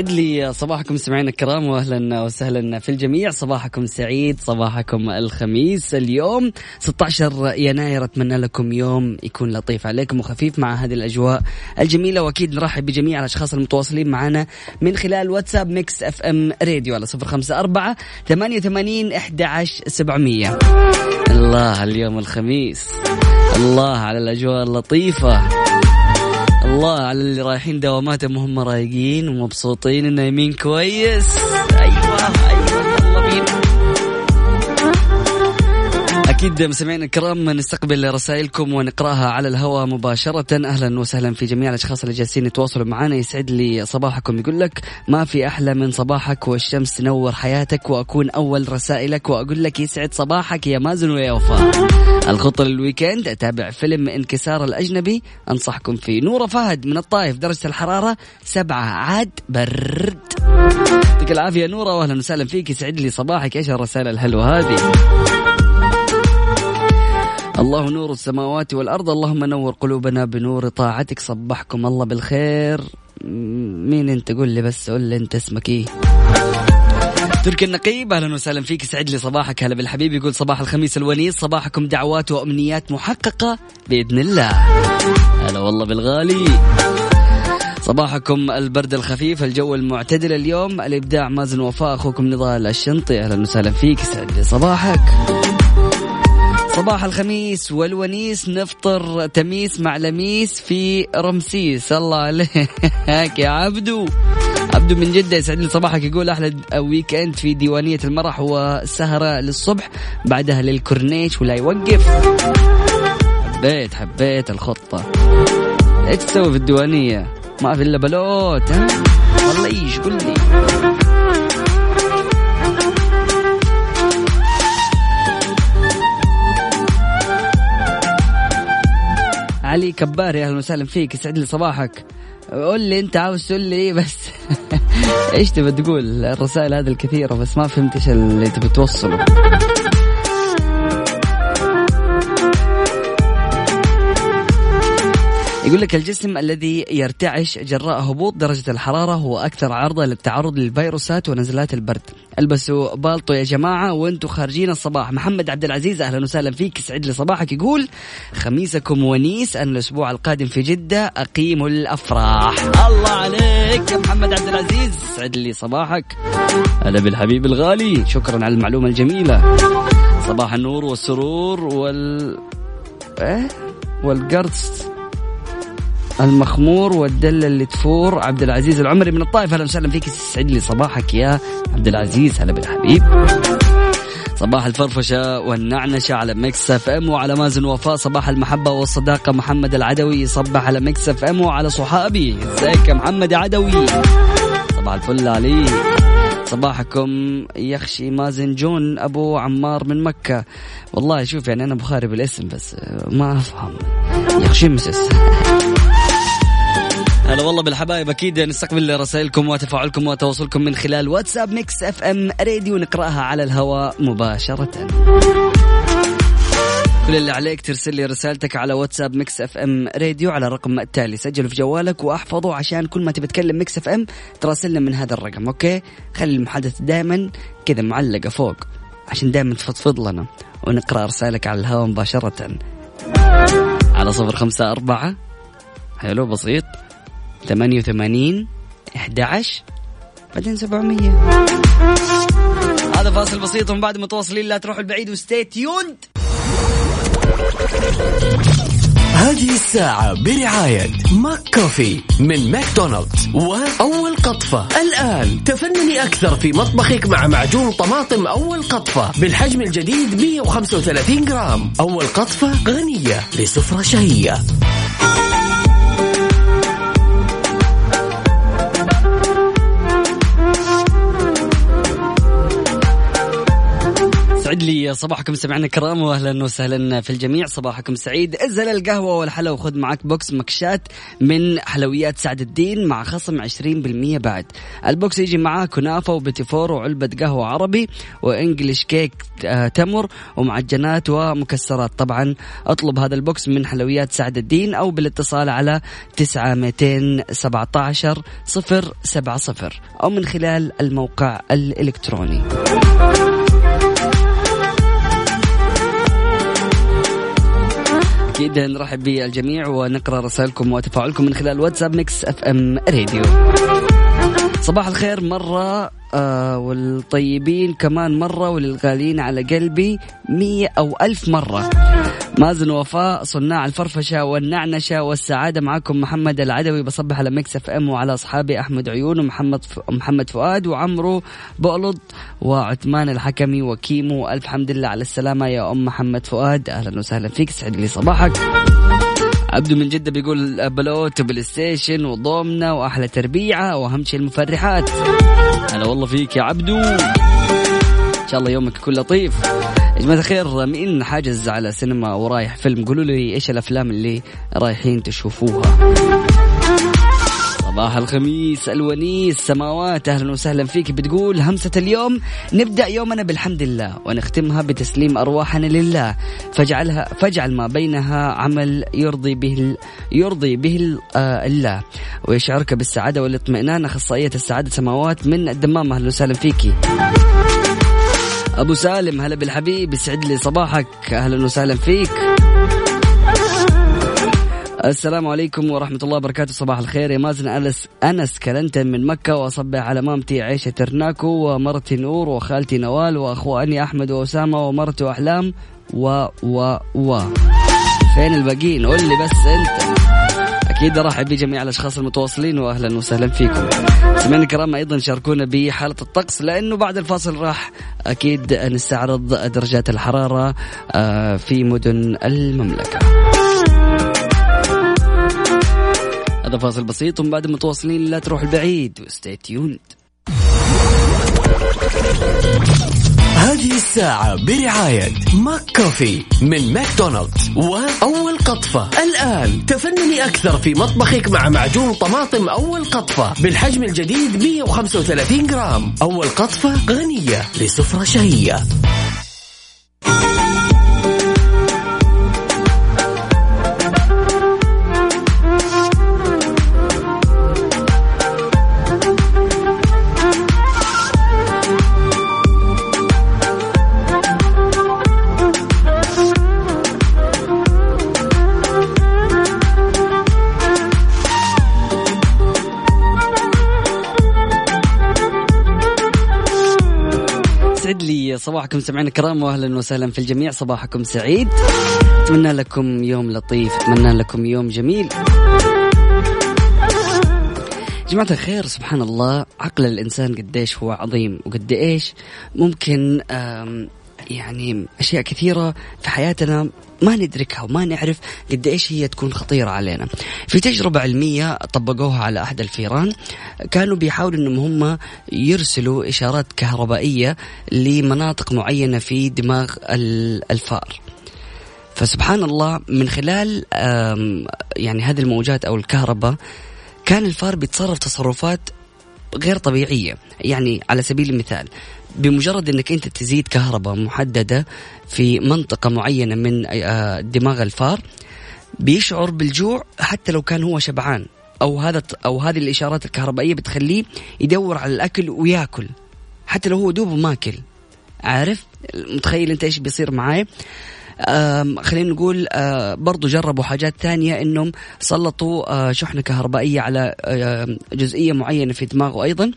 يسعد لي صباحكم سمعنا الكرام واهلا وسهلا في الجميع. صباحكم سعيد صباحكم الخميس. اليوم 16 يناير أتمنى لكم يوم يكون لطيف عليكم وخفيف مع هذه الأجواء الجميلة. وأكيد نرحب بجميع الأشخاص المتواصلين معنا من خلال واتساب Mix FM Radio على 054 88 11 700 الله اليوم الخميس. الله على الأجواء اللطيفة. الله على اللي رايحين دواماتهم وهم رايقين ومبسوطين ونايمين كويس. أيوه أيوه. أكيد مستمعينا الكرام نستقبل رسائلكم ونقرأها على الهواء مباشرة. أهلا وسهلا في جميع الأشخاص اللي جالسين يتواصلوا معنا. يسعد لي صباحكم. يقول لك ما في أحلى من صباحك والشمس تنور حياتك وأكون أول رسائلك وأقول لك يسعد صباحك يا مازن ويا وفاء. الخطة للويكند أتابع فيلم انكسار الأجنبي. أنصحكم فيه. نورة فهد من الطائف درجة الحرارة سبعة. عاد برد. يعطيك العافية نورة وأهلا وسهلا فيك. يسعد لي صباحك. إيش الرسالة الحلوة هذه؟ الله نور السماوات والأرض. اللهم نور قلوبنا بنور طاعتك. صبحكم الله بالخير. مين انت؟ قول لي بس قول لي انت اسمك إيه. تركي النقيب أهلا وسهلا فيك. سعد لي صباحك هلا بالحبيب. يقول صباح الخميس الونيس صباحكم دعوات وأمنيات محققة بإذن الله. هلا والله بالغالي. صباحكم البرد الخفيف الجو المعتدل اليوم. الإبداع مازن وفاء أخوكم نضال الشنطي. أهلا وسهلا فيك. سعد لي صباحك. صباح الخميس والونيس نفطر تميس مع لميس في رمسيس. الله عليك يا عبدو. عبدو من جدة يسعد لي صباحك يقول أحلى ويك أند في ديوانية المرح وسهرة للصبح بعدها للكورنيش ولا يوقف. حبيت حبيت الخطة. إيش تسوي في الديوانية؟ ما في إلا بلوت ها؟ والله إيش قل لي؟ علي كباري أهلا وسهلا فيك يسعد لي صباحك. قول لي أنت عاوز تقول لي إيه بس؟ إيش تبى تقول؟ الرسائل هذه الكثيرة بس ما فهمت إيش اللي تبي توصله. يقول لك الجسم الذي يرتعش جراء هبوط درجة الحرارة هو أكثر عرضة للتعرض للفيروسات ونزلات البرد. البسوا بالطو يا جماعة وأنتم خارجين الصباح. محمد عبد العزيز أهلا وسهلا فيك. يسعد لي صباحك يقول خميسكم ونيس. أن الأسبوع القادم في جدة أقيم الأفراح. الله عليك. يا محمد عبد العزيز يسعد لي صباحك هلا بالحبيب الغالي. شكرا على المعلومة الجميلة. صباح النور والسرور وال إيه؟ والقرص. المخمور والدلة اللي تفور. عبد العزيز العمري من الطائف. أهلا وسهلا فيك. يسعد لي صباحك يا عبد العزيز. هلا بالحبيب. صباح الفرفشة والنعنشة على ميكس اف ام وعلى مازن وفاء. صباح المحبة والصداقة. محمد العدوي يصبح على ميكس اف ام وعلى صحابي. ازيك يا محمد عدوي؟ صباح الفل عليك صباحكم يخشي مازن جون. أبو عمار من مكة. والله شوف يعني أنا بخاري بالاسم بس ما أفهم. يخشي مسس؟ هلا والله بالحبايب. أكيد نستقبل رسائلكم وتفاعلكم وتواصلكم من خلال واتساب Mix FM Radio. نقرأها على الهواء مباشرة. كل اللي عليك ترسل لي رسالتك على واتساب Mix FM Radio على الرقم التالي. سجله في جوالك وأحفظه عشان كل ما تبي تكلم Mix FM تراسلنا من هذا الرقم okay؟ خلي المحادثة دائما كذا معلقة فوق عشان دائما تفضفض لنا ونقرأ رسائلك على الهواء مباشرة. على صفر خمسة أربعة. حلو بسيط. ثمانية وثمانين أحد عشر بعدين سبعمية. هذا فاصل بسيط ومن بعد متواصلين لا تروحوا البعيد و stay tuned. هذه الساعة برعاية ماك كوفي من ماكدونالدز. وأول قطفة. الآن تفنني أكثر في مطبخك مع معجون طماطم أول قطفة بالحجم الجديد 135 جرام. أول قطفة غنية لسفرة شهية. يسعد لي صباحكم سمعنا الكرام واهلا وسهلا في الجميع. صباحكم سعيد. ازل القهوة والحلا وخذ معك box مكشات من حلويات سعد الدين مع خصم 20% بعد. ال box يجي معاه كنافه وبتيفور وعلبة قهوة عربي و English cake آه، تمر ومعجنات ومكسرات. طبعا أطلب هذا ال box من حلويات سعد الدين أو بالاتصال على 9217 070 أو من خلال الموقع الإلكتروني. أكيد نرحب بالجميع ونقرأ رسائلكم وتفاعلكم من خلال واتساب Mix FM Radio. صباح الخير مرة آه والطيبين كمان مرة وللغالين على قلبي مية أو ألف مرة. مازن وفاء صناع الفرفشة والنعنشة والسعادة معكم محمد العدوي بصبح على Mix FM وعلى أصحابي أحمد عيون ومحمد ف... محمد فؤاد وعمرو بؤلض وعثمان الحكمي وكيمو. ألف حمد لله على السلامة يا أم محمد فؤاد. أهلا وسهلا فيك سعد لي صباحك. عبدو من جدة بيقول بلوت وبلاي ستيشن وضومنا وأحلى تربيعة وأهم شيء المفرحات. هلا والله فيك يا عبدو. إن شاء الله يومك يكون لطيف. يا جماعة الخير مين حاجز على سينما ورايح فيلم. قولوا لي إيش الأفلام اللي رايحين تشوفوها؟ صباح الخميس الونيس سماوات. أهلا وسهلا فيك. بتقول همسة اليوم نبدأ يومنا بالحمد لله ونختمها بتسليم أرواحنا لله. فاجعلها فاجعل ما بينها عمل يرضي به يرضي به آه، الله. ويشعرك بالسعادة والإطمئنان. أخصائية السعادة سماوات من الدمام. أهلا وسهلا فيكي. أبو سالم هلا بالحبيب يسعد لي صباحك. أهلا وسهلا فيك. السلام عليكم ورحمة الله وبركاته. صباح الخير. يا مازن أنس أنس كلنتن من مكة وأصبح على مامتي عيشة ترناكو ومرتي نور وخالتي نوال وأخواني أحمد وأسامة ومرتي أحلام و و و. فين الباقيين؟ قول لي بس أنت. أكيد أرحب بجميع الأشخاص المتواصلين وأهلا وسهلا فيكم. سمعنا الكرام أيضا شاركونا بحالة الطقس لأنه بعد الفاصل راح أكيد نستعرض درجات الحرارة آه، في مدن المملكة. هذا فاصل بسيط ومن بعد متواصلين لا تروح البعيد وستي تيوند هذه الساعة برعاية ماك كوفي من ماكدونالدز. وأول قطفة. الآن تفنني أكثر في مطبخك مع معجون طماطم أول قطفة. بالحجم الجديد 135 جرام. أول قطفة غنية لسفرة شهية. صباحكم سمعنا الكرام واهلا وسهلا في الجميع. صباحكم سعيد. أتمنى لكم يوم لطيف. أتمنى لكم يوم جميل. جماعة الخير سبحان الله. عقل الإنسان قديش هو عظيم وقد إيش ممكن يعني أشياء كثيرة في حياتنا ما ندركها وما نعرف قد إيش هي تكون خطيرة علينا. في تجربة علمية طبقوها على أحد الفيران كانوا بيحاولوا أنهم هم يرسلوا إشارات كهربائية لمناطق معينة في دماغ ال- الفار. فسبحان الله من خلال يعني هذه الموجات أو الكهرباء كان الفار بيتصرف تصرفات غير طبيعية. يعني على سبيل المثال بمجرد إنك أنت تزيد كهرباء محددة في منطقة معينة من آه، دماغ الفار بيشعر بالجوع حتى لو كان هو شبعان. أو هذا أو هذه الإشارات الكهربائية بتخليه يدور على الأكل وياكل حتى لو هو دوبه ماكل. عارف؟ متخيل أنت إيش بيصير معاي خلينا نقول آه، برضو جربوا حاجات ثانية إنهم سلطوا آه، شحنة كهربائية على جزئية معينة في دماغه أيضا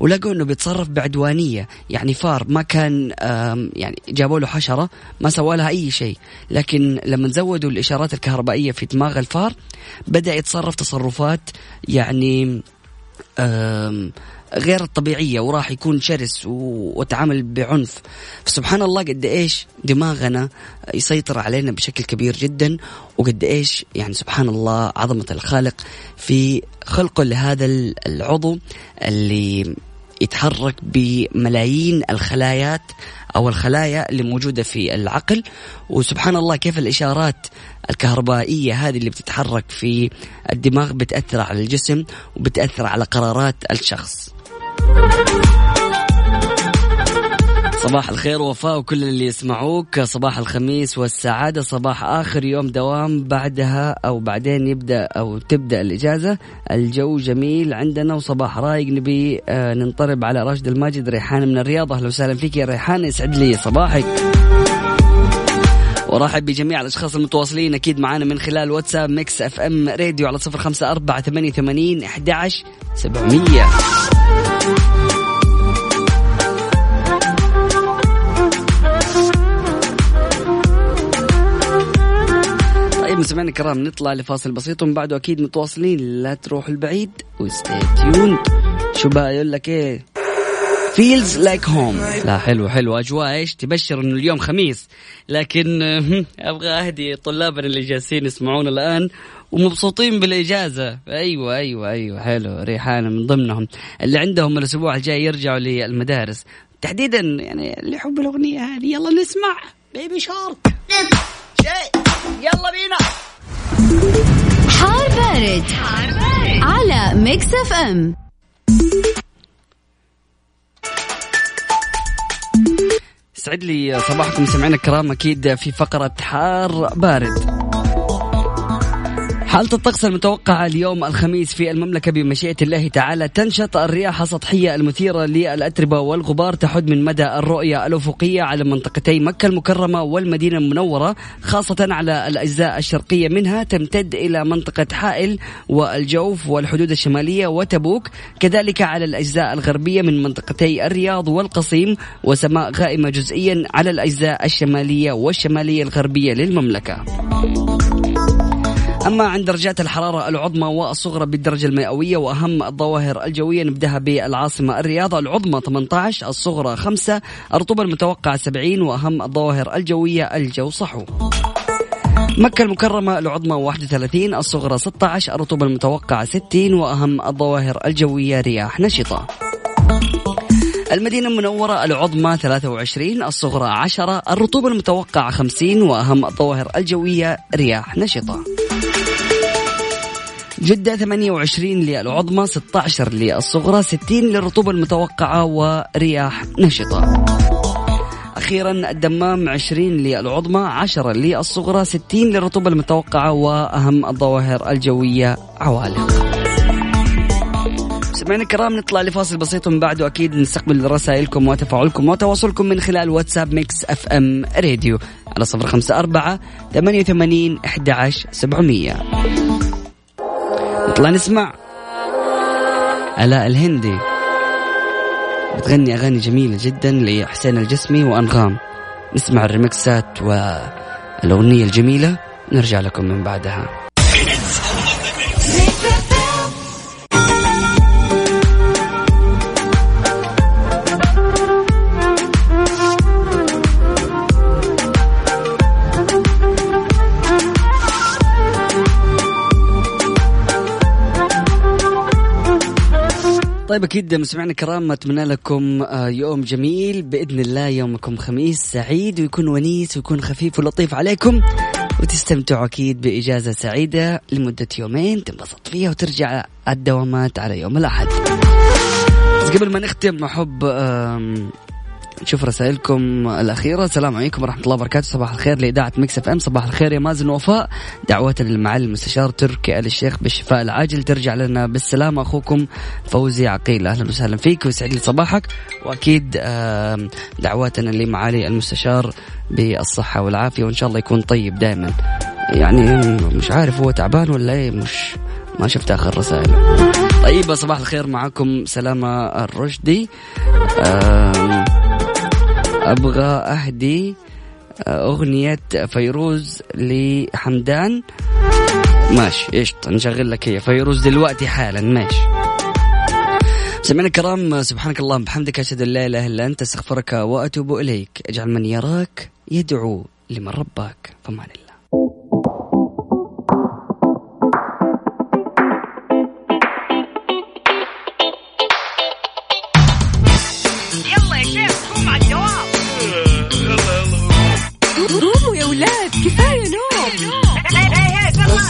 ولقوا إنه بيتصرف بعدوانية. يعني فار ما كان يعني جابوا له حشرة ما سوى لها أي شيء. لكن لما زودوا الإشارات الكهربائية في دماغ الفار بدأ يتصرف تصرفات يعني غير الطبيعية وراح يكون شرس وتعامل بعنف فسبحان الله قد إيش دماغنا يسيطر علينا بشكل كبير جدا وقد إيش يعني سبحان الله عظمة الخالق في خلقه لهذا العضو اللي يتحرك بملايين الخلايات أو الخلايا اللي موجودة في العقل وسبحان الله كيف الإشارات الكهربائية هذه اللي بتتحرك في الدماغ بتأثر على الجسم وبتأثر على قرارات الشخص. صباح الخير وفاء وكل اللي يسمعوك. صباح الخميس والسعادة صباح آخر يوم دوام. بعدها أو بعدين يبدأ أو تبدأ الإجازة. الجو جميل عندنا وصباح رايق. نبي آه، ننطرب على راشد الماجد ريحان من الرياض. أهلا وسهلا فيك يا ريحان يسعد لي صباحك. ورحب بجميع الأشخاص المتواصلين. أكيد معنا من خلال واتساب Mix FM Radio على صفر خمسة أربعة ثمانية ثمانين احدى عشر سبعمئه طيب مستمعينا الكرام نطلع لفاصل بسيط ومن بعده أكيد متواصلين. لا تروحوا البعيد و stay tuned شو بقى يقول لك إيه؟ feels like home لا حلو حلو. أجواء إيش؟ تبشر إنه اليوم خميس. لكن أبغى أهدي طلابنا اللي جالسين يسمعونا الآن ومبسوطين بالإجازة. أيوه أيوه أيوه. حلو. ريحانه من ضمنهم. اللي عندهم الأسبوع الجاي يرجعوا للمدارس. تحديدا يعني اللي يحب الأغنية هذه. يلا نسمع. Baby Shark شيء يلا بينا. حار بارد, حار بارد. على Mix FM. سعد لي صباحكم سمعنا الكرام أكيد في فقرة حار بارد. حالة الطقس المتوقعة اليوم الخميس في المملكة بمشيئة الله تعالى تنشط الرياح السطحية المثيرة للأتربة والغبار تحد من مدى الرؤية الأفقية على منطقتي مكة المكرمة والمدينة المنورة خاصة على الأجزاء الشرقية منها تمتد إلى منطقة حائل والجوف والحدود الشمالية وتبوك كذلك على الأجزاء الغربية من منطقتي الرياض والقصيم وسماء غائمة جزئيا على الأجزاء الشمالية والشمالية الغربية للمملكة. أما عند درجات الحرارة العظمى والصغرى بالدرجة المئوية وأهم الظواهر الجوية نبدأها بالعاصمة الرياض. العظمى 18 الصغرى 5 الرطوبة المتوقعة 70 وأهم الظواهر الجوية الجو صحو. مكة المكرمة العظمى 31 الصغرى 16 الرطوبة المتوقعة 60 وأهم الظواهر الجوية رياح نشطة. المدينة المنورة العظمى 23 الصغرى 10 الرطوبة المتوقعة 50 وأهم الظواهر الجوية رياح نشطة. جدة 28 للعظمى 16 للصغرى 60 للرطوبة المتوقعة ورياح نشطة. أخيرا الدمام 20 للعظمى 10 للصغرى 60 للرطوبة المتوقعة وأهم الظواهر الجوية عوالق سمعنا الكرام نطلع لفاصل بسيط ومن بعده أكيد نستقبل رسائلكم وتفاعلكم وتواصلكم من خلال واتساب Mix FM Radio على صفر خمسة أربعة ثمانية وثمانين أحد عشر سبعمية. نطلع نسمع. علاء الهندي. بتغني أغاني جميلة جدا لحسين الجسمي وأنغام. نسمع الريمكسات والأغنية الجميلة. نرجع لكم من بعدها. طيب أكيد مستمعينا الكرام أتمنى لكم آه، يوم جميل بإذن الله يومكم خميس سعيد ويكون ونيس ويكون خفيف ولطيف عليكم وتستمتعوا أكيد بإجازة سعيدة لمدة يومين تنبسط فيها وترجع الدوامات على يوم الأحد. قبل ما نختم أحب نشوف رسائلكم الأخيرة. السلام عليكم ورحمة الله وبركاته. صباح الخير لإذاعة Mix FM. صباح الخير يا مازن وفاء دعوة للمعالي المستشار تركي آل الشيخ بالشفاء العاجل. ترجع لنا بالسلامة أخوكم فوزي عقيل. أهلا وسهلا فيك ويسعد لي صباحك. وأكيد دعواتنا لمعالي المستشار بالصحة والعافية. وإن شاء الله يكون طيب دائما. يعني مش عارف هو تعبان ولا إيه. مش ما شفت آخر رسائل. طيب صباح الخير معكم سلامة الرشدي. أبغى أهدي أغنية فيروز لحمدان. ماشي قشطة نشغل لك هي. فيروز دلوقتي حالا ماشي. سمعنا الكرام سبحانك اللهم بحمدك أشهد أن لا إله إلا أنت أستغفرك وأتوب إليك. اجعل من يراك يدعو لمن رباك. فمان الله.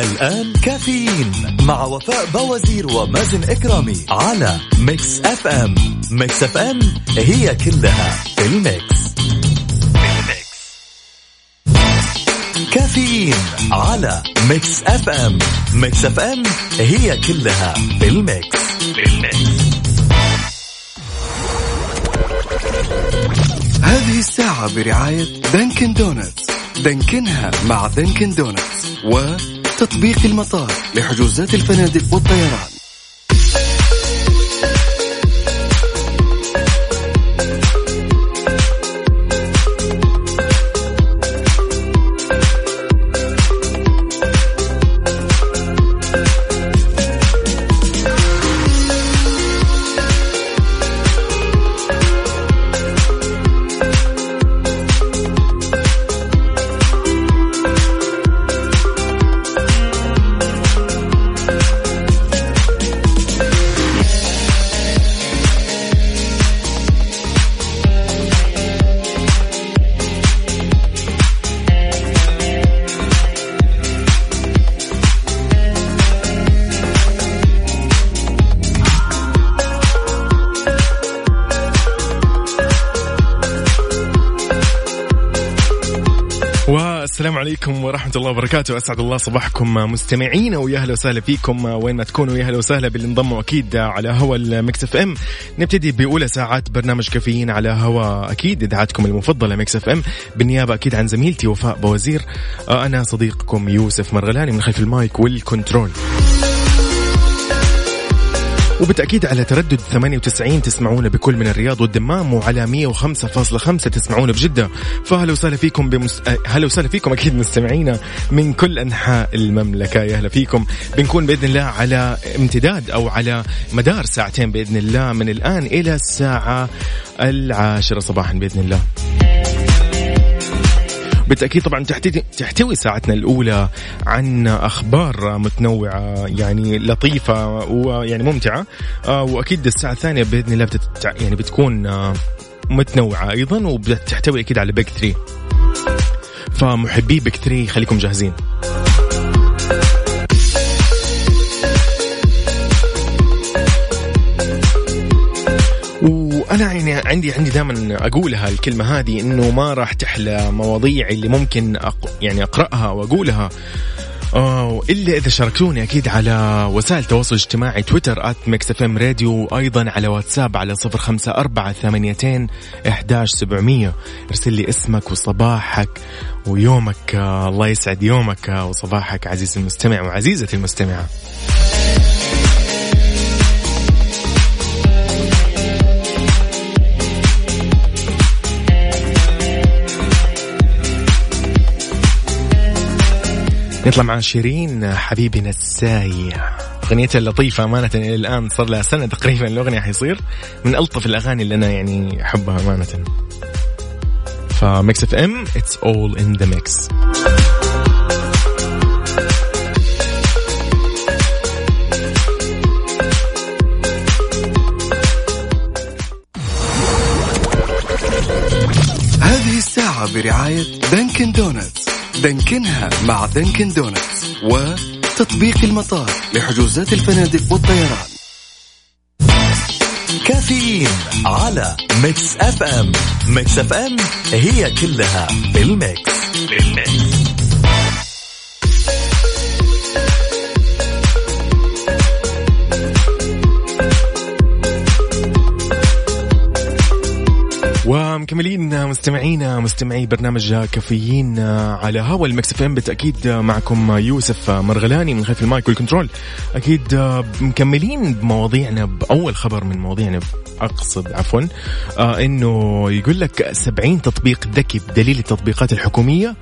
الآن كافيين مع وفاء بوازير ومازن إكرامي على Mix FM Mix FM هي كلها في ال mix. كافيين على Mix FM Mix FM هي كلها في ال mix, ال mix. هذه الساعة برعاية دانكن دونتس دانكنها مع دانكن دونتس و تطبيق المطار لحجوزات الفنادق والطيران. عليكم ورحمة الله وبركاته. أسعد الله صباحكم مستمعينا ويا أهلا وسهلا فيكم. وين ما تكونوا يا أهلا وسهلا باللي انضموا أكيد على هوا ال Mix FM. نبتدي بأولى ساعات برنامج كافيين على هوا أكيد إذاعتكم المفضلة Mix FM. بالنيابة أكيد عن زميلتي وفاء بوزير. أنا صديقكم يوسف مرغلاني من خلف ال mic وال control. وبالتأكيد على تردد 98 تسمعونا بكل من الرياض والدمام وعلى 105.5 تسمعونا بجدة. فهلا وسهلا فيكم بمس... هلا وسهلا فيكم أكيد مستمعينا من كل أنحاء المملكة. يا هلا فيكم. بنكون بإذن الله على امتداد أو على مدار ساعتين بإذن الله من الآن إلى الساعة العاشرة صباحا بإذن الله. بالتأكيد طبعا تحتوي ساعتنا الأولى عن أخبار متنوعة يعني لطيفة ويعني ممتعة. آه، وأكيد الساعة الثانية بإذن الله بتتع... يعني بتكون آه، متنوعة أيضا وبتحتوي أكيد على Pick 3 فمحبي Pick 3 خليكم جاهزين. وأنا يعني عندي عندي دائما أقولها الكلمة هذه إنه ما راح تحلى مواضيع اللي ممكن أق يعني أقرأها وأقولها. أوه إلا إذا شاركتوني أكيد على وسائل التواصل الاجتماعي تويتر at Mix FM Radio أيضا على واتساب على صفر خمسة أربعة ثمانيتين إحداش سبعمية. ارسل لي اسمك وصباحك ويومك. الله يسعد يومك وصباحك عزيزي المستمع وعزيزتي المستمعة. نطلع مع شيرين حبيبي نساي أغنيتها اللطيفة أمانة إلى الآن صار لها سنة تقريبا الأغنية حيصير. من ألطف الأغاني اللي أنا يعني أحبها أمانة. ف Mix FM it's all in the mix هذه الساعة برعاية دانكن دونتس دانكنها مع دانكن دونتس وتطبيق المطار لحجوزات الفنادق والطيران. كافيين على Mix FM. Mix FM هي كلها بال mix. بال mix. ومكملين مستمعينا مستمعي برنامج كافيين على هوا ال Mix FM. بالتأكيد معكم يوسف مرغلاني من خلف ال mic وال control. أكيد مكملين بمواضيعنا بأول خبر من مواضيعنا أقصد عفوا آه إنه يقول لك 70 تطبيق ذكي بدليل التطبيقات الحكومية.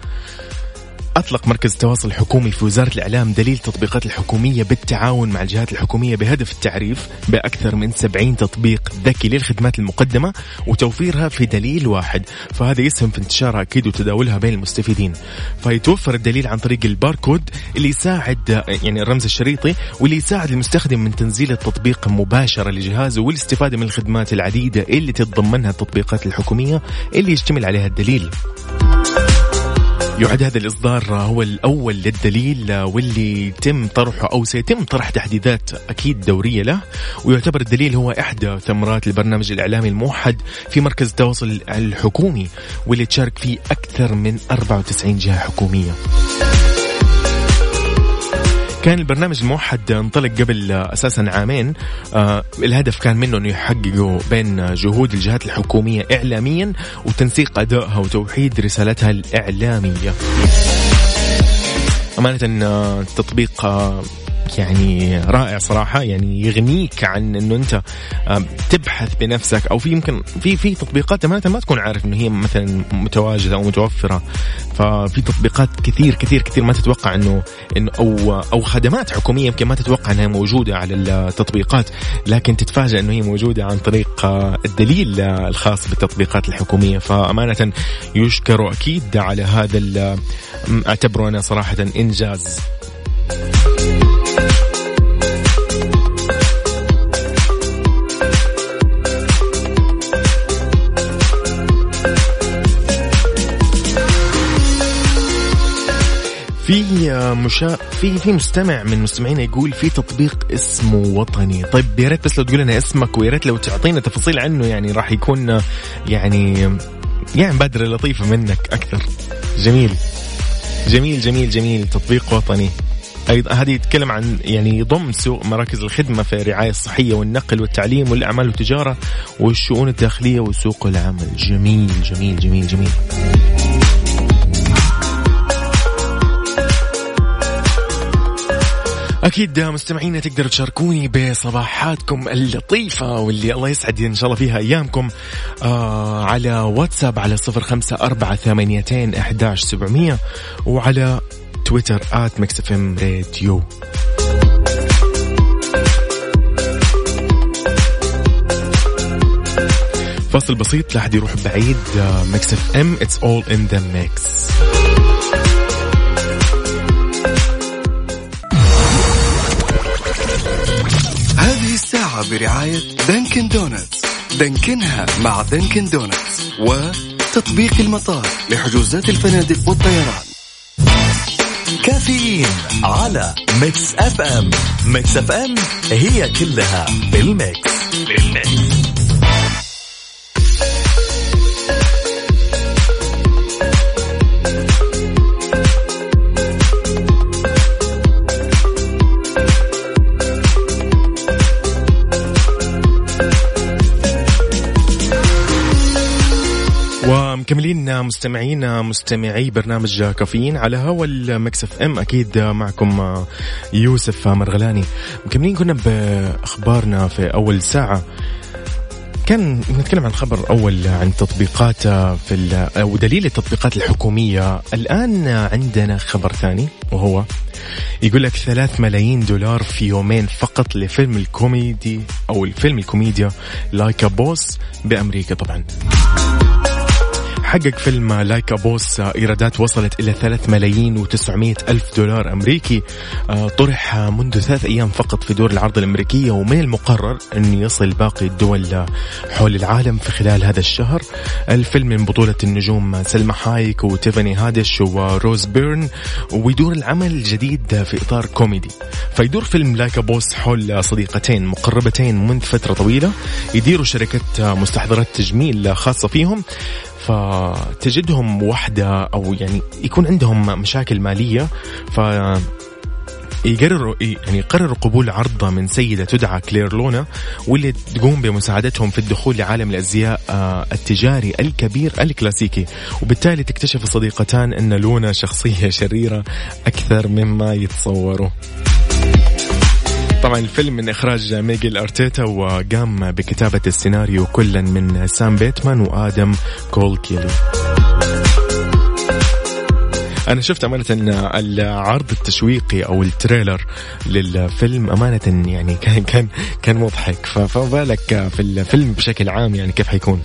أطلق مركز التواصل الحكومي في وزارة الإعلام دليل التطبيقات الحكومية بالتعاون مع الجهات الحكومية بهدف التعريف بأكثر من 70 تطبيق ذكي للخدمات المقدمة وتوفيرها في دليل واحد فهذا يسهم في انتشارها أكيد وتداولها بين المستفيدين. فيتوفر الدليل عن طريق الباركود اللي يساعد يعني الرمز الشريطي واللي يساعد المستخدم من تنزيل التطبيق مباشرة لجهازه والاستفادة من الخدمات العديدة اللي تتضمنها التطبيقات الحكومية اللي يشتمل عليها الدليل. يعد هذا الإصدار هو الأول للدليل واللي يتم طرحه أو سيتم طرح تحديثات أكيد دورية له ويعتبر الدليل هو إحدى ثمرات البرنامج الإعلامي الموحد في مركز التواصل الحكومي واللي تشارك فيه أكثر من 94 جهة حكومية. كان البرنامج الموحد انطلق قبل أساسا عامين آه الهدف كان منه انه يحققوا بين جهود الجهات الحكومية اعلاميا وتنسيق أدائها وتوحيد رسالتها الإعلامية. أمانة آه، التطبيق آه يعني رائع صراحة يعني يغنيك عن إنه أنت تبحث بنفسك أو في يمكن في في تطبيقات امانة ما تكون عارف إنه هي مثلا متواجدة أو متوفرة ففي تطبيقات كثير كثير كثير ما تتوقع إنه إنه أو أو خدمات حكومية يمكن ما تتوقع إنها موجودة على التطبيقات لكن تتفاجأ إنه هي موجودة عن طريق آه، الدليل الخاص بالتطبيقات الحكومية. فأمانة يشكر أكيد على هذا أعتبره أنا صراحة إنجاز. في مشا في في مستمع من مستمعينا يقول في تطبيق اسمه وطني. طيب يا ريت بس لو تقول لنا اسمك ويا ريت لو تعطينا تفاصيل عنه يعني راح يكون يعني يعني مبادرة لطيفة منك أكثر. جميل. جميل جميل جميل. تطبيق وطني. أيضا هذه يتكلم عن يعني يضم سوق مراكز الخدمة في الرعاية الصحية والنقل والتعليم والأعمال والتجارة والشؤون الداخلية وسوق العمل. جميل جميل جميل جميل. أكيد مستمعينا تقدروا تشاركوني بصباحاتكم اللطيفة واللي الله يسعد إن شاء الله فيها أيامكم آه على واتساب على صفر خمسة أربعة ثمانيتين إحداش سبعمئه وعلى تويتر FM Radio. فاصل بسيط لا حد يروح بعيد ميكس إف إم it's all in the mix برعاية دانكن دونتس. دانكنها مع دانكن دونتس وتطبيق المطار لحجوزات الفنادق والطيران. كافيين على ميكس أف أم. ميكس أف أم هي كلها بالميكس. بالميكس. مكملين مستمعين مستمعي برنامج كافيين على هوا المكس اف ام. أكيد معكم يوسف مرغلاني مكملين كنا بأخبارنا في أول ساعة. كان نتكلم عن خبر أول عن تطبيقات في أو دليل التطبيقات الحكومية. الآن عندنا خبر ثاني وهو يقول لك ثلاث ملايين دولار في يومين فقط لفيلم الكوميدي أو الفيلم الكوميديا لايك بوس بأمريكا طبعا. حقق فيلم لايك بوس إيرادات وصلت إلى 3 ملايين و900 ألف دولار أمريكي. آه، طرح منذ ثلاث أيام فقط في دور العرض الأمريكية ومن المقرر انه يصل باقي الدول حول العالم في خلال هذا الشهر. الفيلم من بطولة النجوم سلمى حايك وتيفاني هادش وروز بيرن ويدور العمل الجديد في إطار كوميدي. فيدور فيلم لايك بوس حول صديقتين مقربتين منذ فترة طويلة. يديروا شركة مستحضرات تجميل خاصة فيهم. فتجدهم وحدة أو يعني يكون عندهم مشاكل مالية ف يقرروا يعني يقرروا قبول عرض من سيدة تدعى كلير لونا واللي تقوم بمساعدتهم في الدخول لعالم الأزياء آه، التجاري الكبير الكلاسيكي. وبالتالي تكتشف الصديقتان أن لونا شخصية شريرة أكثر مما يتصوروا طبعا الفيلم من إخراج ميغيل أرتيتا وقام بكتابة السيناريو كلا من سام بيتمان وآدم كول كيلي أنا شفت أمانة إن العرض التشويقي أو ال trailer للفيلم أمانة يعني كان كان كان مضحك. فما بالك في الفيلم بشكل عام يعني كيف حيكون؟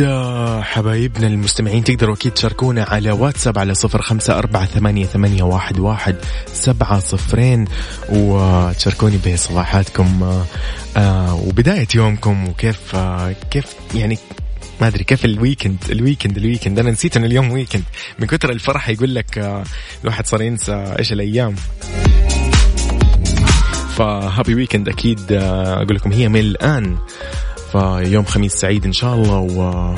آه، حبايبنا المستمعين تقدروا أكيد تشاركونا على واتساب على صفر خمسة أربعة ثمانية, ثمانية واحد, واحد سبعة صفرين وتشاركوني بصباحاتكم آه، آه، وبداية يومكم وكيف كيف يعني ما أدري كيف ال weekend ال weekend ال weekend أنا نسيت ان اليوم weekend من كثر الفرح يقول لك الواحد صار ينسى إيش الأيام. ف happy weekend أكيد أقول لكم هي من الآن. فيوم خميس سعيد إن شاء الله و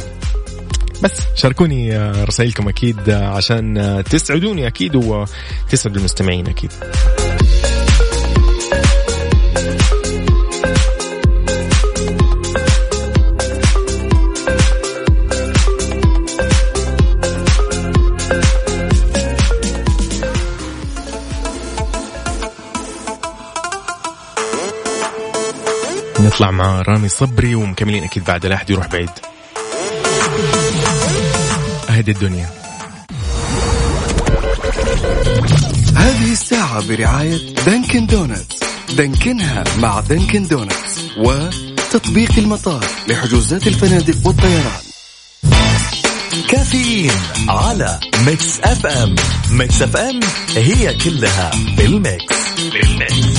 بس شاركوني آه، رسائلكم أكيد آه، عشان آه، تسعدوني أكيد وتسعد المستمعين أكيد. نطلع مع رامي صبري ومكملين أكيد بعد لا أحد يروح بعيد. اهدي الدنيا. هذه الساعة برعاية دانكن دونتس. دانكنها مع دانكن دونتس وتطبيق المطار لحجوزات الفنادق والطيران. كافيين على ميكس أف أم. ميكس أف أم هي كلها بالميكس. بالميكس.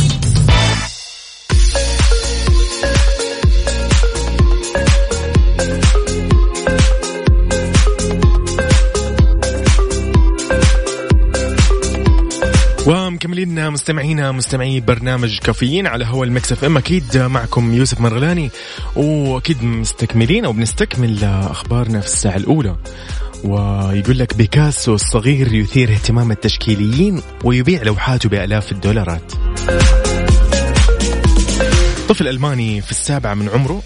ومكملين مستمعينا مستمعي برنامج كافيين على هوا المكس اف ام. أكيد معكم يوسف مرغلاني وأكيد مستكملين أو بنستكمل أخبارنا في الساعة الأولى. ويقول لك بيكاسو الصغير يثير اهتمام التشكيليين ويبيع لوحاته بآلاف الدولارات. طفل ألماني في السابعة من عمره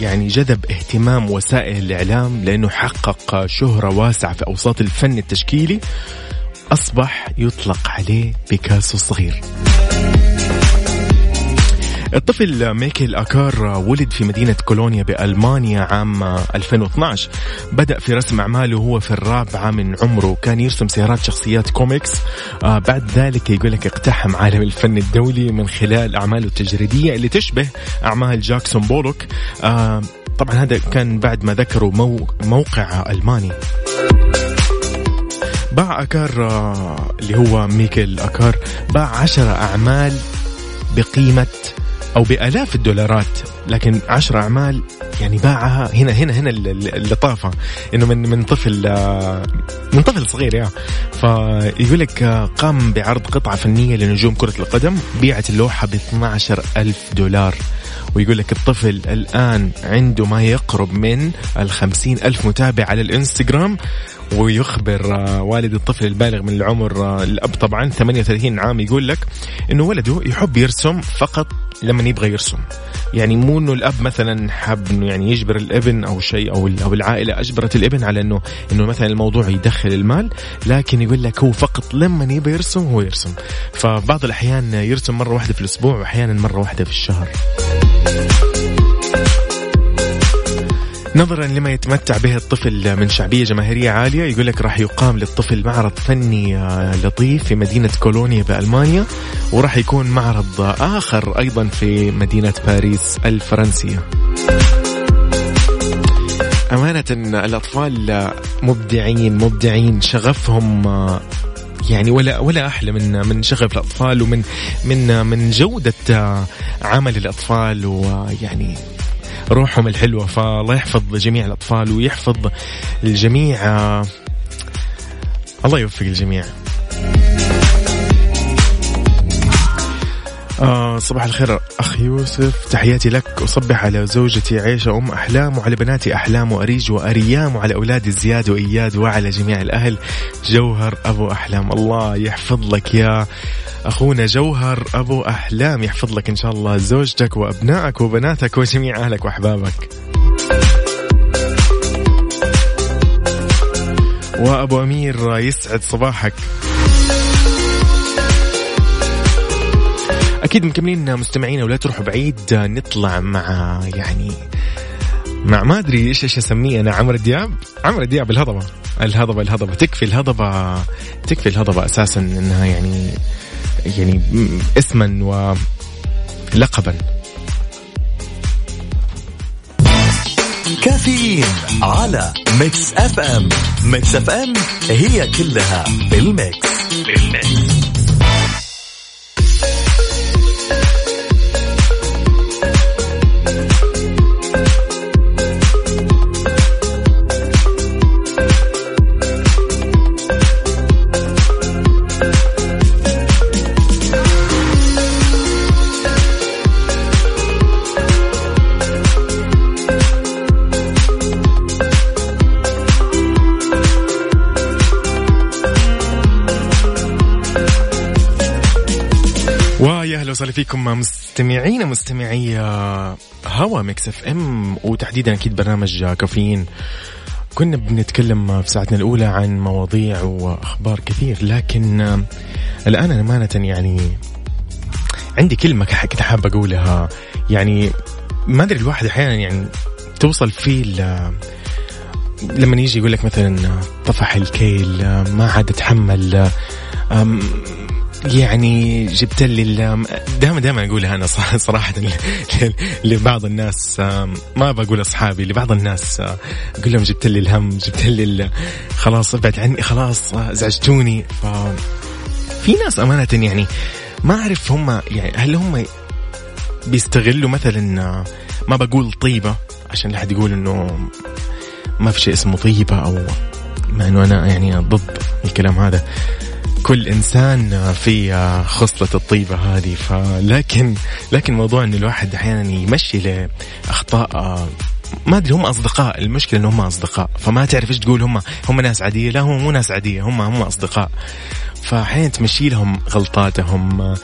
يعني جذب اهتمام وسائل الإعلام لأنه حقق شهرة واسعة في أوساط الفن التشكيلي. أصبح يطلق عليه بيكاسو الصغير الطفل ميكيل أكار ولد في مدينة كولونيا بألمانيا عام 2012 بدأ في رسم أعماله وهو في الرابعة من عمره. كان يرسم سيارات شخصيات كوميكس. آه بعد ذلك يقول لك اقتحم عالم الفن الدولي من خلال أعماله التجريدية اللي تشبه أعمال جاكسون بولوك. آه طبعا هذا كان بعد ما ذكروا مو موقع ألماني. باع أكار آه، اللي هو ميكل أكار باع عشرة أعمال بقيمة أو بآلاف الدولارات لكن عشرة أعمال يعني باعها هنا هنا هنا اللطافة إنه من من طفل آه، من طفل صغير يا. فيقول لك آه، قام بعرض قطعة فنية لنجوم كرة القدم بيعت اللوحة ب 12 ألف دولار. ويقول لك الطفل الآن عنده ما يقرب من الخمسين ألف متابع على الإنستغرام. ويخبر آه، والد الطفل البالغ من العمر آه، الأب طبعا 38 عام يقول لك إنه ولده يحب يرسم فقط لما يبغى يرسم. يعني مو إنه الأب مثلا حاب إنه يعني يجبر الابن أو شيء أو أو العائلة أجبرت الابن على إنه إنه مثلا الموضوع يدخل المال لكن يقول لك هو فقط لما يبغى يرسم هو يرسم. فبعض الأحيان يرسم مرة واحدة في الأسبوع واحيانا مرة واحدة في الشهر. نظرا لما يتمتع به الطفل من شعبية جماهيرية عالية يقول لك راح يقام للطفل معرض فني آه، لطيف في مدينة كولونيا بألمانيا وراح يكون معرض آخر أيضا في مدينة باريس الفرنسية. أمانة الأطفال مبدعين مبدعين شغفهم آه، يعني ولا ولا أحلى من من شغف الأطفال ومن من من جودة آه، عمل الأطفال ويعني روحهم الحلوة فالله يحفظ جميع الأطفال ويحفظ الجميع آه، الله يوفق الجميع. آه صباح الخير أخ يوسف. تحياتي لك. أصبح على زوجتي عيشة أم أحلام وعلى بناتي أحلام وأريج وأريام وعلى أولادي زياد وإياد وعلى جميع الأهل. جوهر أبو أحلام. الله يحفظ لك يا أخونا جوهر أبو أحلام. يحفظ لك إن شاء الله زوجتك وأبنائك وبناتك وجميع أهلك وأحبابك. وأبو أمير يسعد صباحك. أكيد مكملين مستمعين ولا تروحوا بعيد نطلع مع يعني مع ما أدري إيش إيش أسميه أنا عمرو دياب؟ عمرو دياب الهضبة. الهضبة الهضبة. تكفي الهضبة تكفي الهضبة أساسا إنها يعني يعني اسما ولقبا. كافيين على ميكس أف أم. ميكس أف أم هي كلها بالميكس. بالميكس. وسهلا فيكم مستمعينا مستمعي هوا ميكس اف ام وتحديدا أكيد برنامج كافيين. كنا بنتكلم في ساعتنا الأولى عن مواضيع وأخبار كثير لكن الآن امانه يعني عندي كلمة كنت حاب أقولها. يعني ما أدري الواحد أحيانا يعني توصل فيه لما يجي يقول لك مثلا طفح الكيل ما عاد اتحمل يعني جبت لي دائما دائما أقولها أنا صراحة لبعض الناس ما بقول أصحابي لبعض الناس أقول لهم جبت لي الهم جبت لي خلاص ابعد عني خلاص ازعجتوني ف في ناس أمانة يعني ما أعرف هم يعني هل هم بيستغلوا مثلا ما بقول طيبة عشان لا حد يقول إنه ما في شيء اسمه طيبة أو مع إنه أنا يعني ضد الكلام هذا. كل إنسان في خصلة الطيبة هذه فلكن لكن موضوع إن الواحد أحيانا يمشي لأخطاء ما أدري هم أصدقاء المشكلة انهم أصدقاء فما تعرف إيش تقول هم هم ناس عادية لا هم مو ناس عادية هم هم أصدقاء. فاحيانا تمشي لهم غلطاتهم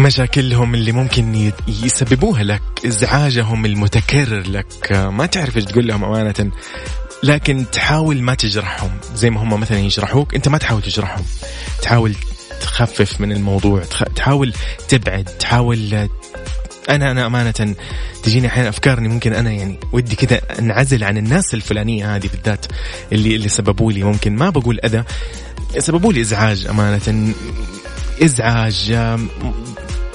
مشاكلهم اللي ممكن يسببوها لك إزعاجهم المتكرر لك ما تعرف إيش تقول لهم أمانة. لكن تحاول ما تجرحهم زي ما هم مثلا يجرحوك أنت ما تحاول تجرحهم. تحاول تخفف من الموضوع تحاول تبعد تحاول أنا أنا أمانة تجيني أحيانا افكار اني ممكن أنا يعني ودي كذا أنعزل عن الناس الفلانية هذه بالذات اللي اللي سببوا لي ممكن. ما بقول أذى سببوا لي إزعاج أمانة. إزعاج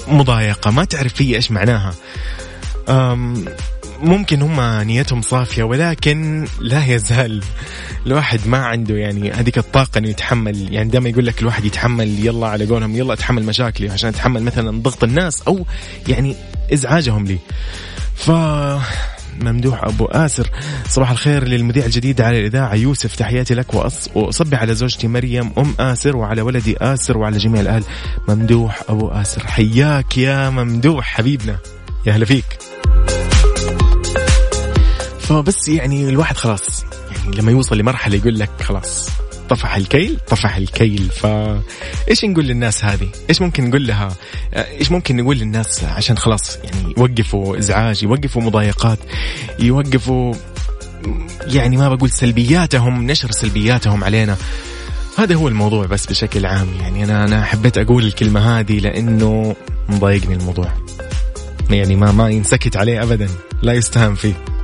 مضايقة ما تعرف في إيش معناها. ممكن هم نيتهم صافية ولكن لا يزال الواحد ما عنده يعني هذيك الطاقة إنه يتحمل. يعني دائما يقول لك الواحد يتحمل يلا على قولهم يلا أتحمل مشاكلي عشان أتحمل مثلا ضغط الناس أو يعني إزعاجهم لي. ف ممدوح أبو آسر صباح الخير للمذيع الجديد على الإذاعة. يوسف تحياتي لك وأصبح على زوجتي مريم أم آسر وعلى ولدي آسر وعلى جميع الأهل. ممدوح أبو آسر حياك يا ممدوح حبيبنا. يا هلا فيك. فبس يعني الواحد خلاص يعني لما يوصل لمرحلة يقول لك خلاص طفح الكيل طفح الكيل. فايش نقول للناس هذه؟ إيش ممكن نقول لها؟ إيش ممكن نقول للناس عشان خلاص يعني يوقفوا إزعاج يوقفوا مضايقات يوقفوا يعني ما بقول سلبياتهم نشر سلبياتهم علينا. هذا هو الموضوع بس بشكل عام. يعني أنا أنا حبيت أقول الكلمة هذه لأنه مضايقني الموضوع. يعني ما ما ينسكت عليه ابدا لا يستهان فيه.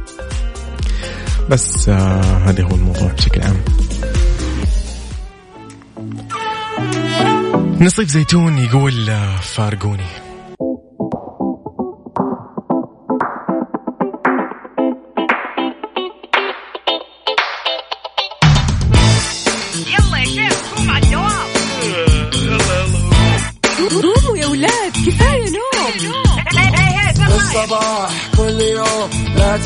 بس آه هذا هو الموضوع بشكل عام. نصيف زيتون يقول آه، فارقوني.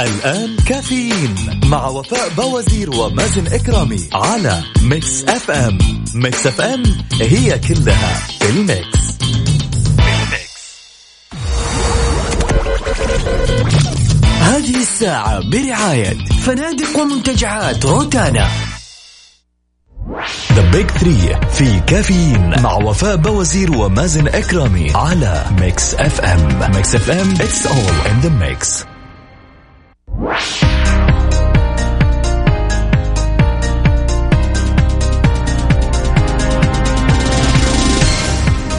الآن كافيين مع وفاء بوازير ومازن إكرامي على ميكس أف أم. ميكس أف أم هي كلها في الميكس. هذه الساعة برعاية فنادق ومنتجعات روتانا. The Big Three في كافيين مع وفاء بوازير ومازن إكرامي على ميكس أف أم. ميكس أف أم. It's all in the mix.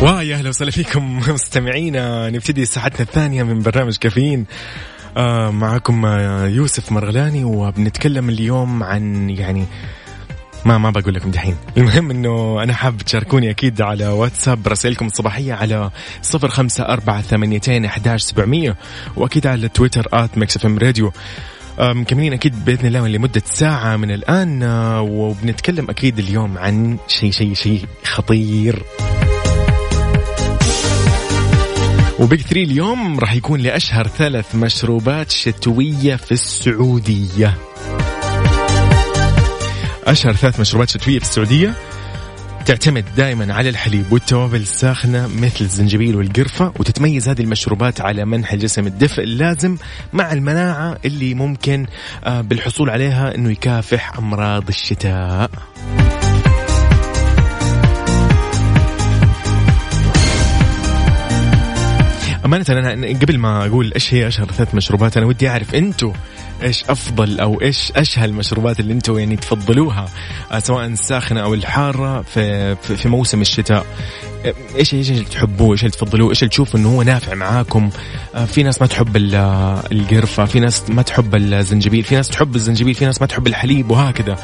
ويا أهلا وسهلا فيكم مستمعينا. نبتدي ساعتنا الثانية من برنامج كافيين. آه معكم آه، يوسف مرغلاني وبنتكلم اليوم عن يعني ما ما بقول لكم دحين. المهم إنه أنا حاب تشاركوني أكيد على واتساب رسائلكم الصباحية على صفر خمسة أربعة ثمانيتين أحداش سبعمية وأكيد على تويتر at Mix FM Radio. مكملين أكيد بإذن الله لمدة ساعة من الآن. آه، وبنتكلم أكيد اليوم عن شيء شيء شيء خطير. وبيج 3 اليوم راح يكون لأشهر ثلاث مشروبات شتوية في السعودية. أشهر ثلاث مشروبات شتوية في السعودية تعتمد دائما على الحليب والتوابل الساخنة مثل الزنجبيل والقرفة وتتميز هذه المشروبات على منح الجسم الدفء اللازم مع المناعة اللي ممكن آه، بالحصول عليها إنه يكافح أمراض الشتاء. أمانة أنا قبل ما أقول إيش هي أشهر ثلاث مشروبات أنا ودي أعرف أنتوا إيش أفضل أو إيش أشهى المشروبات اللي أنتوا يعني تفضلوها آه، سواء الساخنة أو الحارة في في, موسم الشتاء. آه، إيش إيش اللي تحبوه؟ إيش اللي تفضلوه؟ إيش اللي تشوفوا إنه هو نافع معاكم؟ آه، في ناس ما تحب ال- القرفة في ناس ما تحب الزنجبيل في ناس تحب الزنجبيل في ناس ما تحب الحليب وهكذا.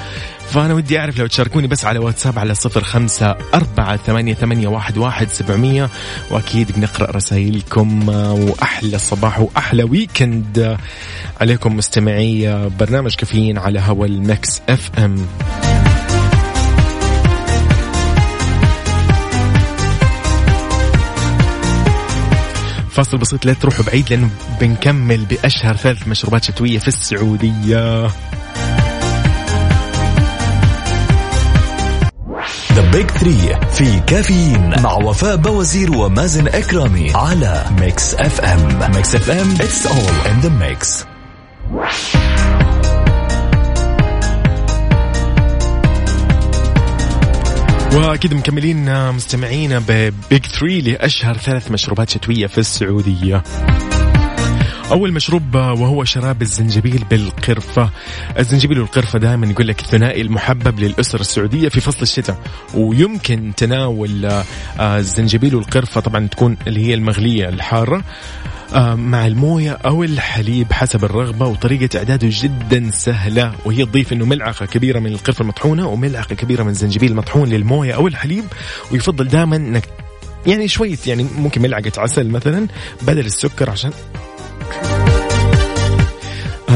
فأنا ودي أعرف لو تشاركوني بس على واتساب على صفر خمسة أربعة ثمانية, ثمانية واحد, واحد سبعمية وأكيد بنقرأ رسائلكم آه، وأحلى صباح وأحلى weekend عليكم مستمعي آه، برنامج كافيين على هوا ال Mix FM فاصل بسيط لا تروحوا بعيد لأنه بنكمل بأشهر ثلاث مشروبات شتوية في السعودية. The Big Three في كافيين مع وفاء بوازير ومازن إكرامي على Mix FM Mix FM It's all in the mix وأكيد مكملين مستمعينا ب Big 3 لأشهر ثلاث مشروبات شتوية في السعودية. أول مشروب آه، وهو شراب الزنجبيل بالقرفة. الزنجبيل والقرفة دائما يقول لك الثنائي المحبب للاسر السعودية في فصل الشتاء. ويمكن تناول آه، آه، الزنجبيل والقرفة طبعا تكون اللي هي المغلية الحارة مع الموية أو الحليب حسب الرغبة. وطريقة إعداده جدا سهلة وهي تضيف إنه ملعقة كبيرة من القرفة المطحونة وملعقة كبيرة من الزنجبيل المطحون للموية أو الحليب. ويفضل دائما إنك يعني شوية يعني ممكن ملعقة عسل مثلا بدل السكر عشان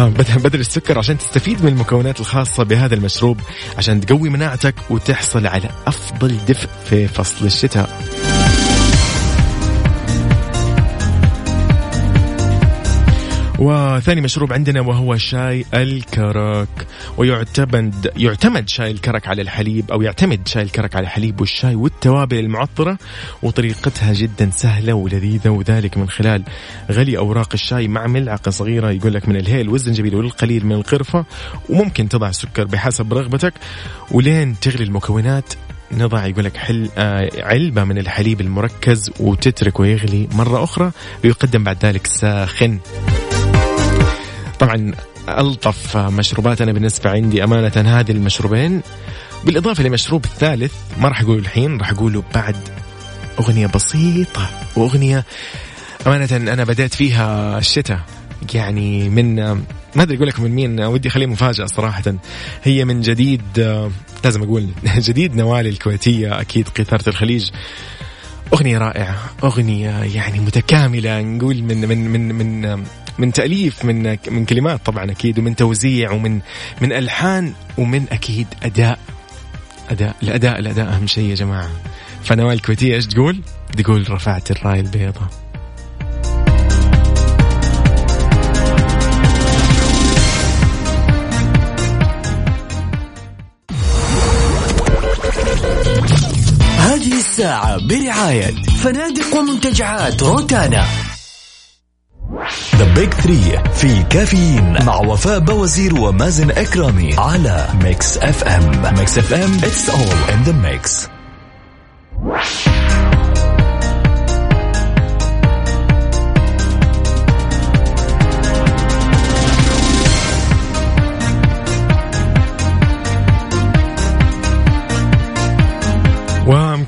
بدل السكر عشان تستفيد من المكونات الخاصة بهذا المشروب عشان تقوي مناعتك وتحصل على أفضل دفء في فصل الشتاء. وثاني مشروب عندنا وهو شاي الكرك. ويعتمد يعتمد شاي الكرك على الحليب أو يعتمد شاي الكرك على الحليب والشاي والتوابل المعطرة وطريقتها جدا سهلة ولذيذة وذلك من خلال غلي أوراق الشاي مع ملعقة صغيرة يقول لك من الهيل والزنجبيل والقليل من القرفة وممكن تضع سكر بحسب رغبتك. ولين تغلي المكونات نضع يقول لك حل آه علبة من الحليب المركز وتتركه يغلي مرة أخرى ويقدم بعد ذلك ساخن. طبعا ألطف مشروبات أنا بالنسبة عندي أمانة هذه المشروبين. بالإضافة لمشروب الثالث ما راح أقوله الحين راح أقوله بعد أغنية بسيطة وأغنية أمانة أنا بدأت فيها الشتاء. يعني من ما أدري أقول لك من مين ودي أخليه مفاجأة صراحة. هي من جديد لازم أقول جديد نوال الكويتية أكيد قيثارة الخليج. أغنية رائعة أغنية يعني متكاملة نقول من من من من من تأليف من من كلمات طبعا أكيد ومن توزيع ومن من ألحان ومن أكيد أداء. أداء الأداء الأداء أهم شيء يا جماعة. فنوال الكويتية إيش تقول؟ تقول رفعت الراية البيضاء هذه الساعة برعاية فنادق ومنتجعات روتانا. Big 3 في كافيين مع وفاء بوازير ومازن إكرامي على Mix FM Mix FM It's all in the mix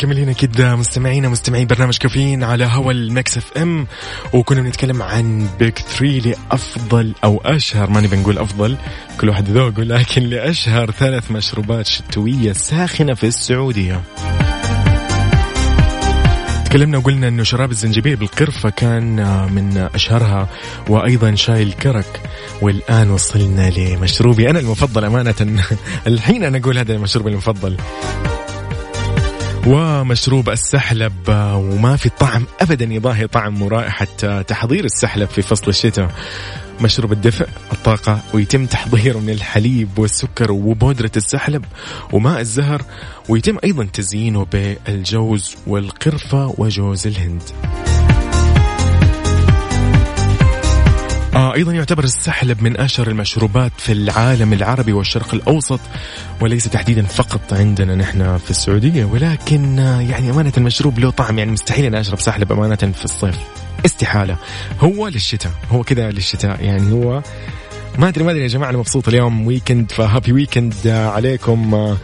ومكملين أكيد مستمعينا مستمعين برنامج كافيين على هوا ال Mix FM. وكنا بنتكلم عن Big 3 لأفضل أو أشهر ماني بنقول أفضل كل واحد ذوقه لكن لأشهر ثلاث مشروبات شتوية ساخنة في السعودية. تكلمنا وقلنا إنه شراب الزنجبيل بالقرفة كان من أشهرها وأيضا شاي الكرك. والآن وصلنا لمشروبي أنا المفضل أمانة. الحين أنا أقول هذا مشروبي المفضل. ومشروب السحلب وما في طعم ابدا يضاهي طعم ورائحه تحضير السحلب في فصل الشتاء. مشروب الدفء الطاقة ويتم تحضيره من الحليب والسكر وبودرة السحلب وماء الزهر ويتم أيضا تزيينه بالجوز والقرفة وجوز الهند. آه أيضا يعتبر السحلب من أشهر المشروبات في العالم العربي والشرق الأوسط وليس تحديدا فقط عندنا نحن في السعودية ولكن آه يعني أمانة المشروب له طعم يعني مستحيل أن أشرب سحلب أمانة في الصيف. استحالة. هو للشتاء هو كذا للشتاء يعني هو ما أدري ما أدري يا جماعة أنا مبسوط اليوم weekend ف happy weekend عليكم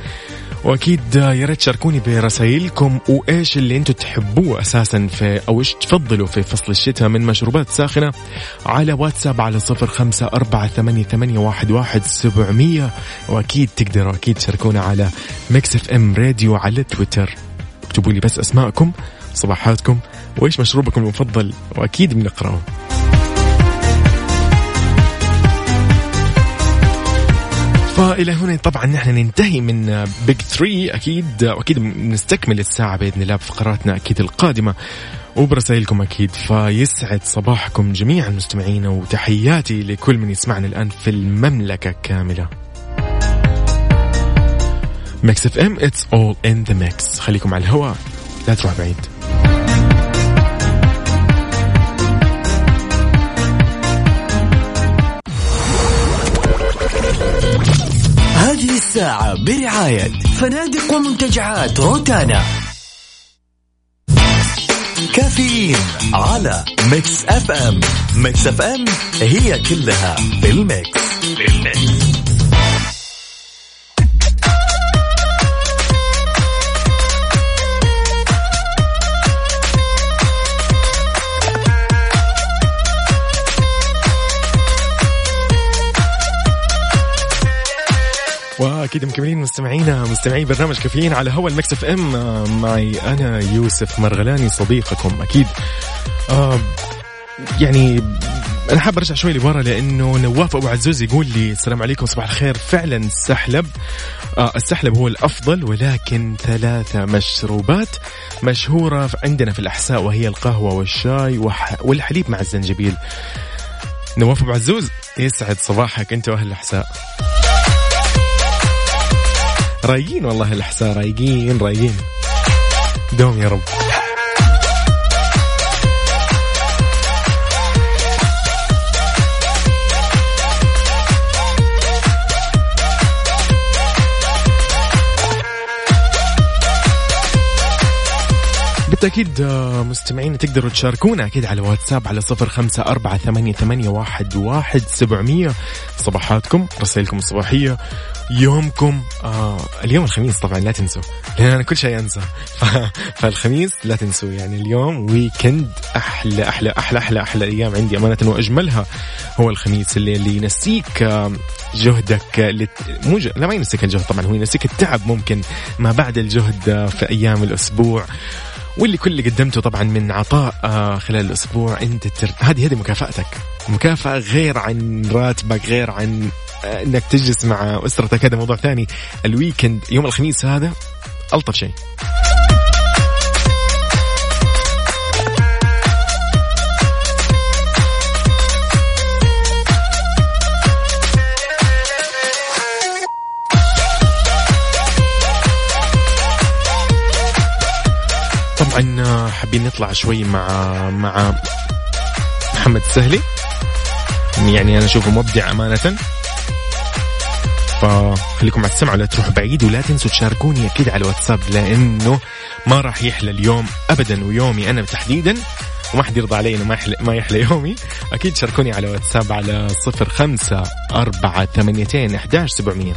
وأكيد يا ريت تشاركوني برسائلكم وإيش اللي أنتم تحبوه أساسا في أو إيش تفضلوا في فصل الشتاء من مشروبات ساخنة على واتساب على صفر خمسة أربعة ثمانية, ثمانية واحد, واحد سبعمية. وأكيد تقدروا أكيد تشاركونا على Mix FM Radio على تويتر. اكتبوا لي بس أسماءكم صباحاتكم وإيش مشروبكم المفضل؟ وأكيد بنقرأه. فإلى هنا طبعا نحن ننتهي من Big 3 أكيد وأكيد نستكمل الساعة بإذن الله بفقراتنا أكيد القادمة. وبرسائلكم أكيد فيسعد صباحكم جميعا مستمعينا وتحياتي لكل من يسمعنا الآن في المملكة كاملة. Mix FM It's all in the mix خليكم على الهواء لا تروح بعيد. هذه الساعة برعاية فنادق ومنتجعات روتانا. كافيين على Mix FM. Mix FM هي كلها في ال mix. واكيد مكملين مستمعينا مستمعي برنامج كافيين على هوا ال Mix FM. معي أنا يوسف مرغلاني صديقكم أكيد. آه يعني أنا حاب أرجع شوي لورا لأنه نواف أبو عزوز يقول لي السلام عليكم صباح الخير. فعلا السحلب آه السحلب هو الأفضل ولكن ثلاثة مشروبات مشهورة عندنا في الأحساء وهي القهوة والشاي والحليب مع الزنجبيل. نواف أبو عزوز يسعد صباحك أنت وأهل الأحساء. رايقين والله الأحساء رايقين رايقين. دوم يا رب. أكيد آه، مستمعين تقدروا تشاركونا أكيد على واتساب على صفر خمسة أربعة ثمانية, ثمانية واحد, واحد سبعمية. صباحاتكم رسائلكم الصباحية. يومكم. آه اليوم الخميس طبعا لا تنسوا. لأن أنا كل شيء أنسى. فالخميس لا تنسوا. يعني اليوم ويكند أحلى أحلى أحلى أحلى أحلى أيام عندي أمانة وأجملها هو الخميس اللي اللي ينسيك جهدك لت... مو ج... لا ما ينسيك الجهد طبعا هو ينسيك التعب ممكن ما بعد الجهد آه، في أيام الأسبوع. واللي كل اللي قدمته طبعا من عطاء آه خلال الأسبوع أنت تر... هذه هذه مكافأتك. مكافأة غير عن راتبك غير عن إنك تجلس مع اسرتك هذا موضوع ثاني الويكند يوم الخميس هذا ألطف شيء. طبعا حابين نطلع شوي مع مع محمد السهلي. يعني أنا أشوفه مبدع أمانة. فخليكم على السمع لا تروحوا بعيد ولا تنسوا تشاركوني أكيد على الواتساب لأنه ما راح يحلى اليوم ابدا ويومي أنا تحديدا وما حد يرضى علي إنه ما يحلى ما يحلى يومي. أكيد شاركوني على واتساب على 05 4 8 11 700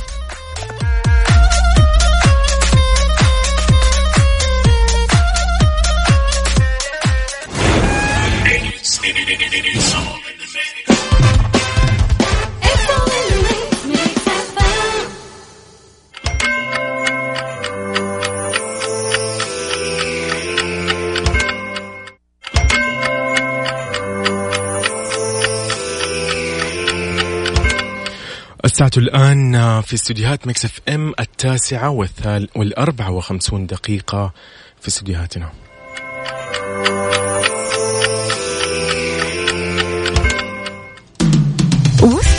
الساعة الآن في استديوهات Mix FM التاسعة والثال والأربعة وخمسون دقيقة في استديوهاتنا.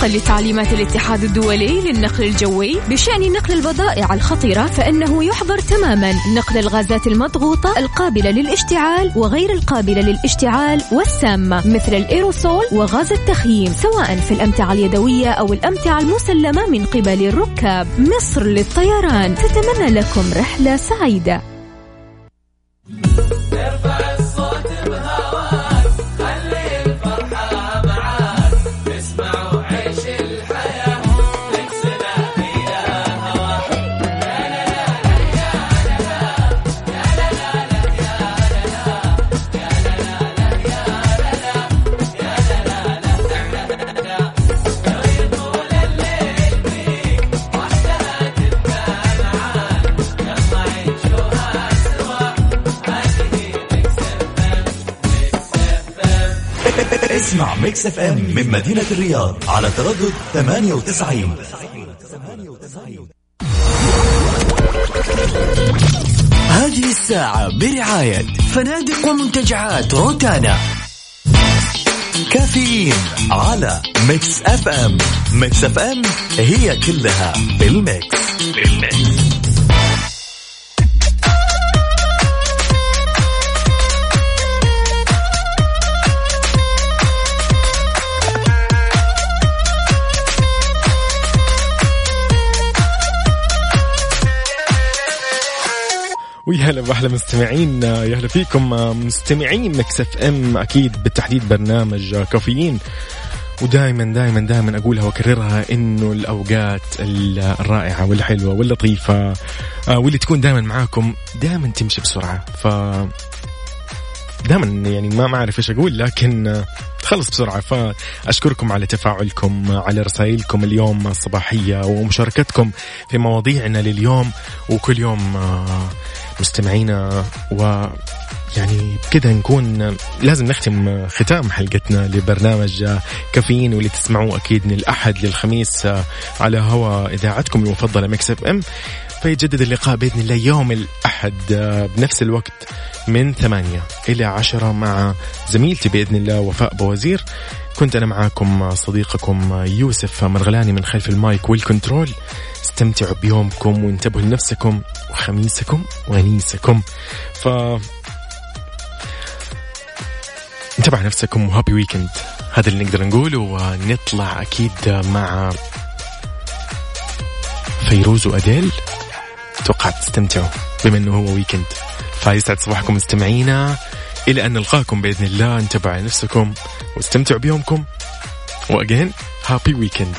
لتعليمات الاتحاد الدولي للنقل الجوي بشأن نقل البضائع الخطرة فإنه يحظر تماما نقل الغازات المضغوطة القابلة للاشتعال وغير القابلة للاشتعال والسامة مثل الإيروسول وغاز التخييم سواء في الأمتعة اليدوية أو الأمتعة المسلمة من قبل الركاب. مصر للطيران تتمنى لكم رحلة سعيدة. Mix FM من مدينة الرياض على تردد 98 هذه الساعة برعاية فنادق ومنتجعات روتانا. كافيين على Mix FM. Mix FM هي كلها بال mix. بال mix. ويا هلا باحلى مستمعين يا هلا فيكم مستمعين Mix FM. أكيد بالتحديد برنامج كافيين. ودائما دائما دائما أقولها وأكررها إنه الأوقات الرائعة والحلوة واللطيفة آه، واللي تكون دائما معاكم دائما تمشي بسرعة. ف دائما يعني ما اعرف إيش أقول لكن تخلص بسرعة. فأشكركم على تفاعلكم على رسائلكم اليوم الصباحية ومشاركتكم في مواضيعنا لليوم. وكل يوم آه، مستمعينا و يعني بكذا نكون لازم نختم ختام حلقتنا لبرنامج كافيين واللي تسمعوه أكيد من الأحد للخميس على هوا إذاعتكم المفضلة مكس إف إم. فيجدد اللقاء بإذن الله يوم الأحد بنفس الوقت من ثمانية إلى عشرة مع زميلتي بإذن الله وفاء بوزير. كنت أنا معاكم صديقكم يوسف مرغلاني من خلف ال mike وال control. استمتعوا بيومكم وانتبهوا لنفسكم وخميسكم وانيسكم ف انتبه نفسكم و happy weekend. هذا اللي نقدر نقوله ونطلع أكيد مع فيروز وأديل. توقعت تستمتعوا بما أنه هو weekend. فيسعد صباحكم مستمعينا. إلى أن نلقاكم بإذن الله. انتبهوا على نفسكم واستمتعوا بيومكم. وأجين هابي ويكند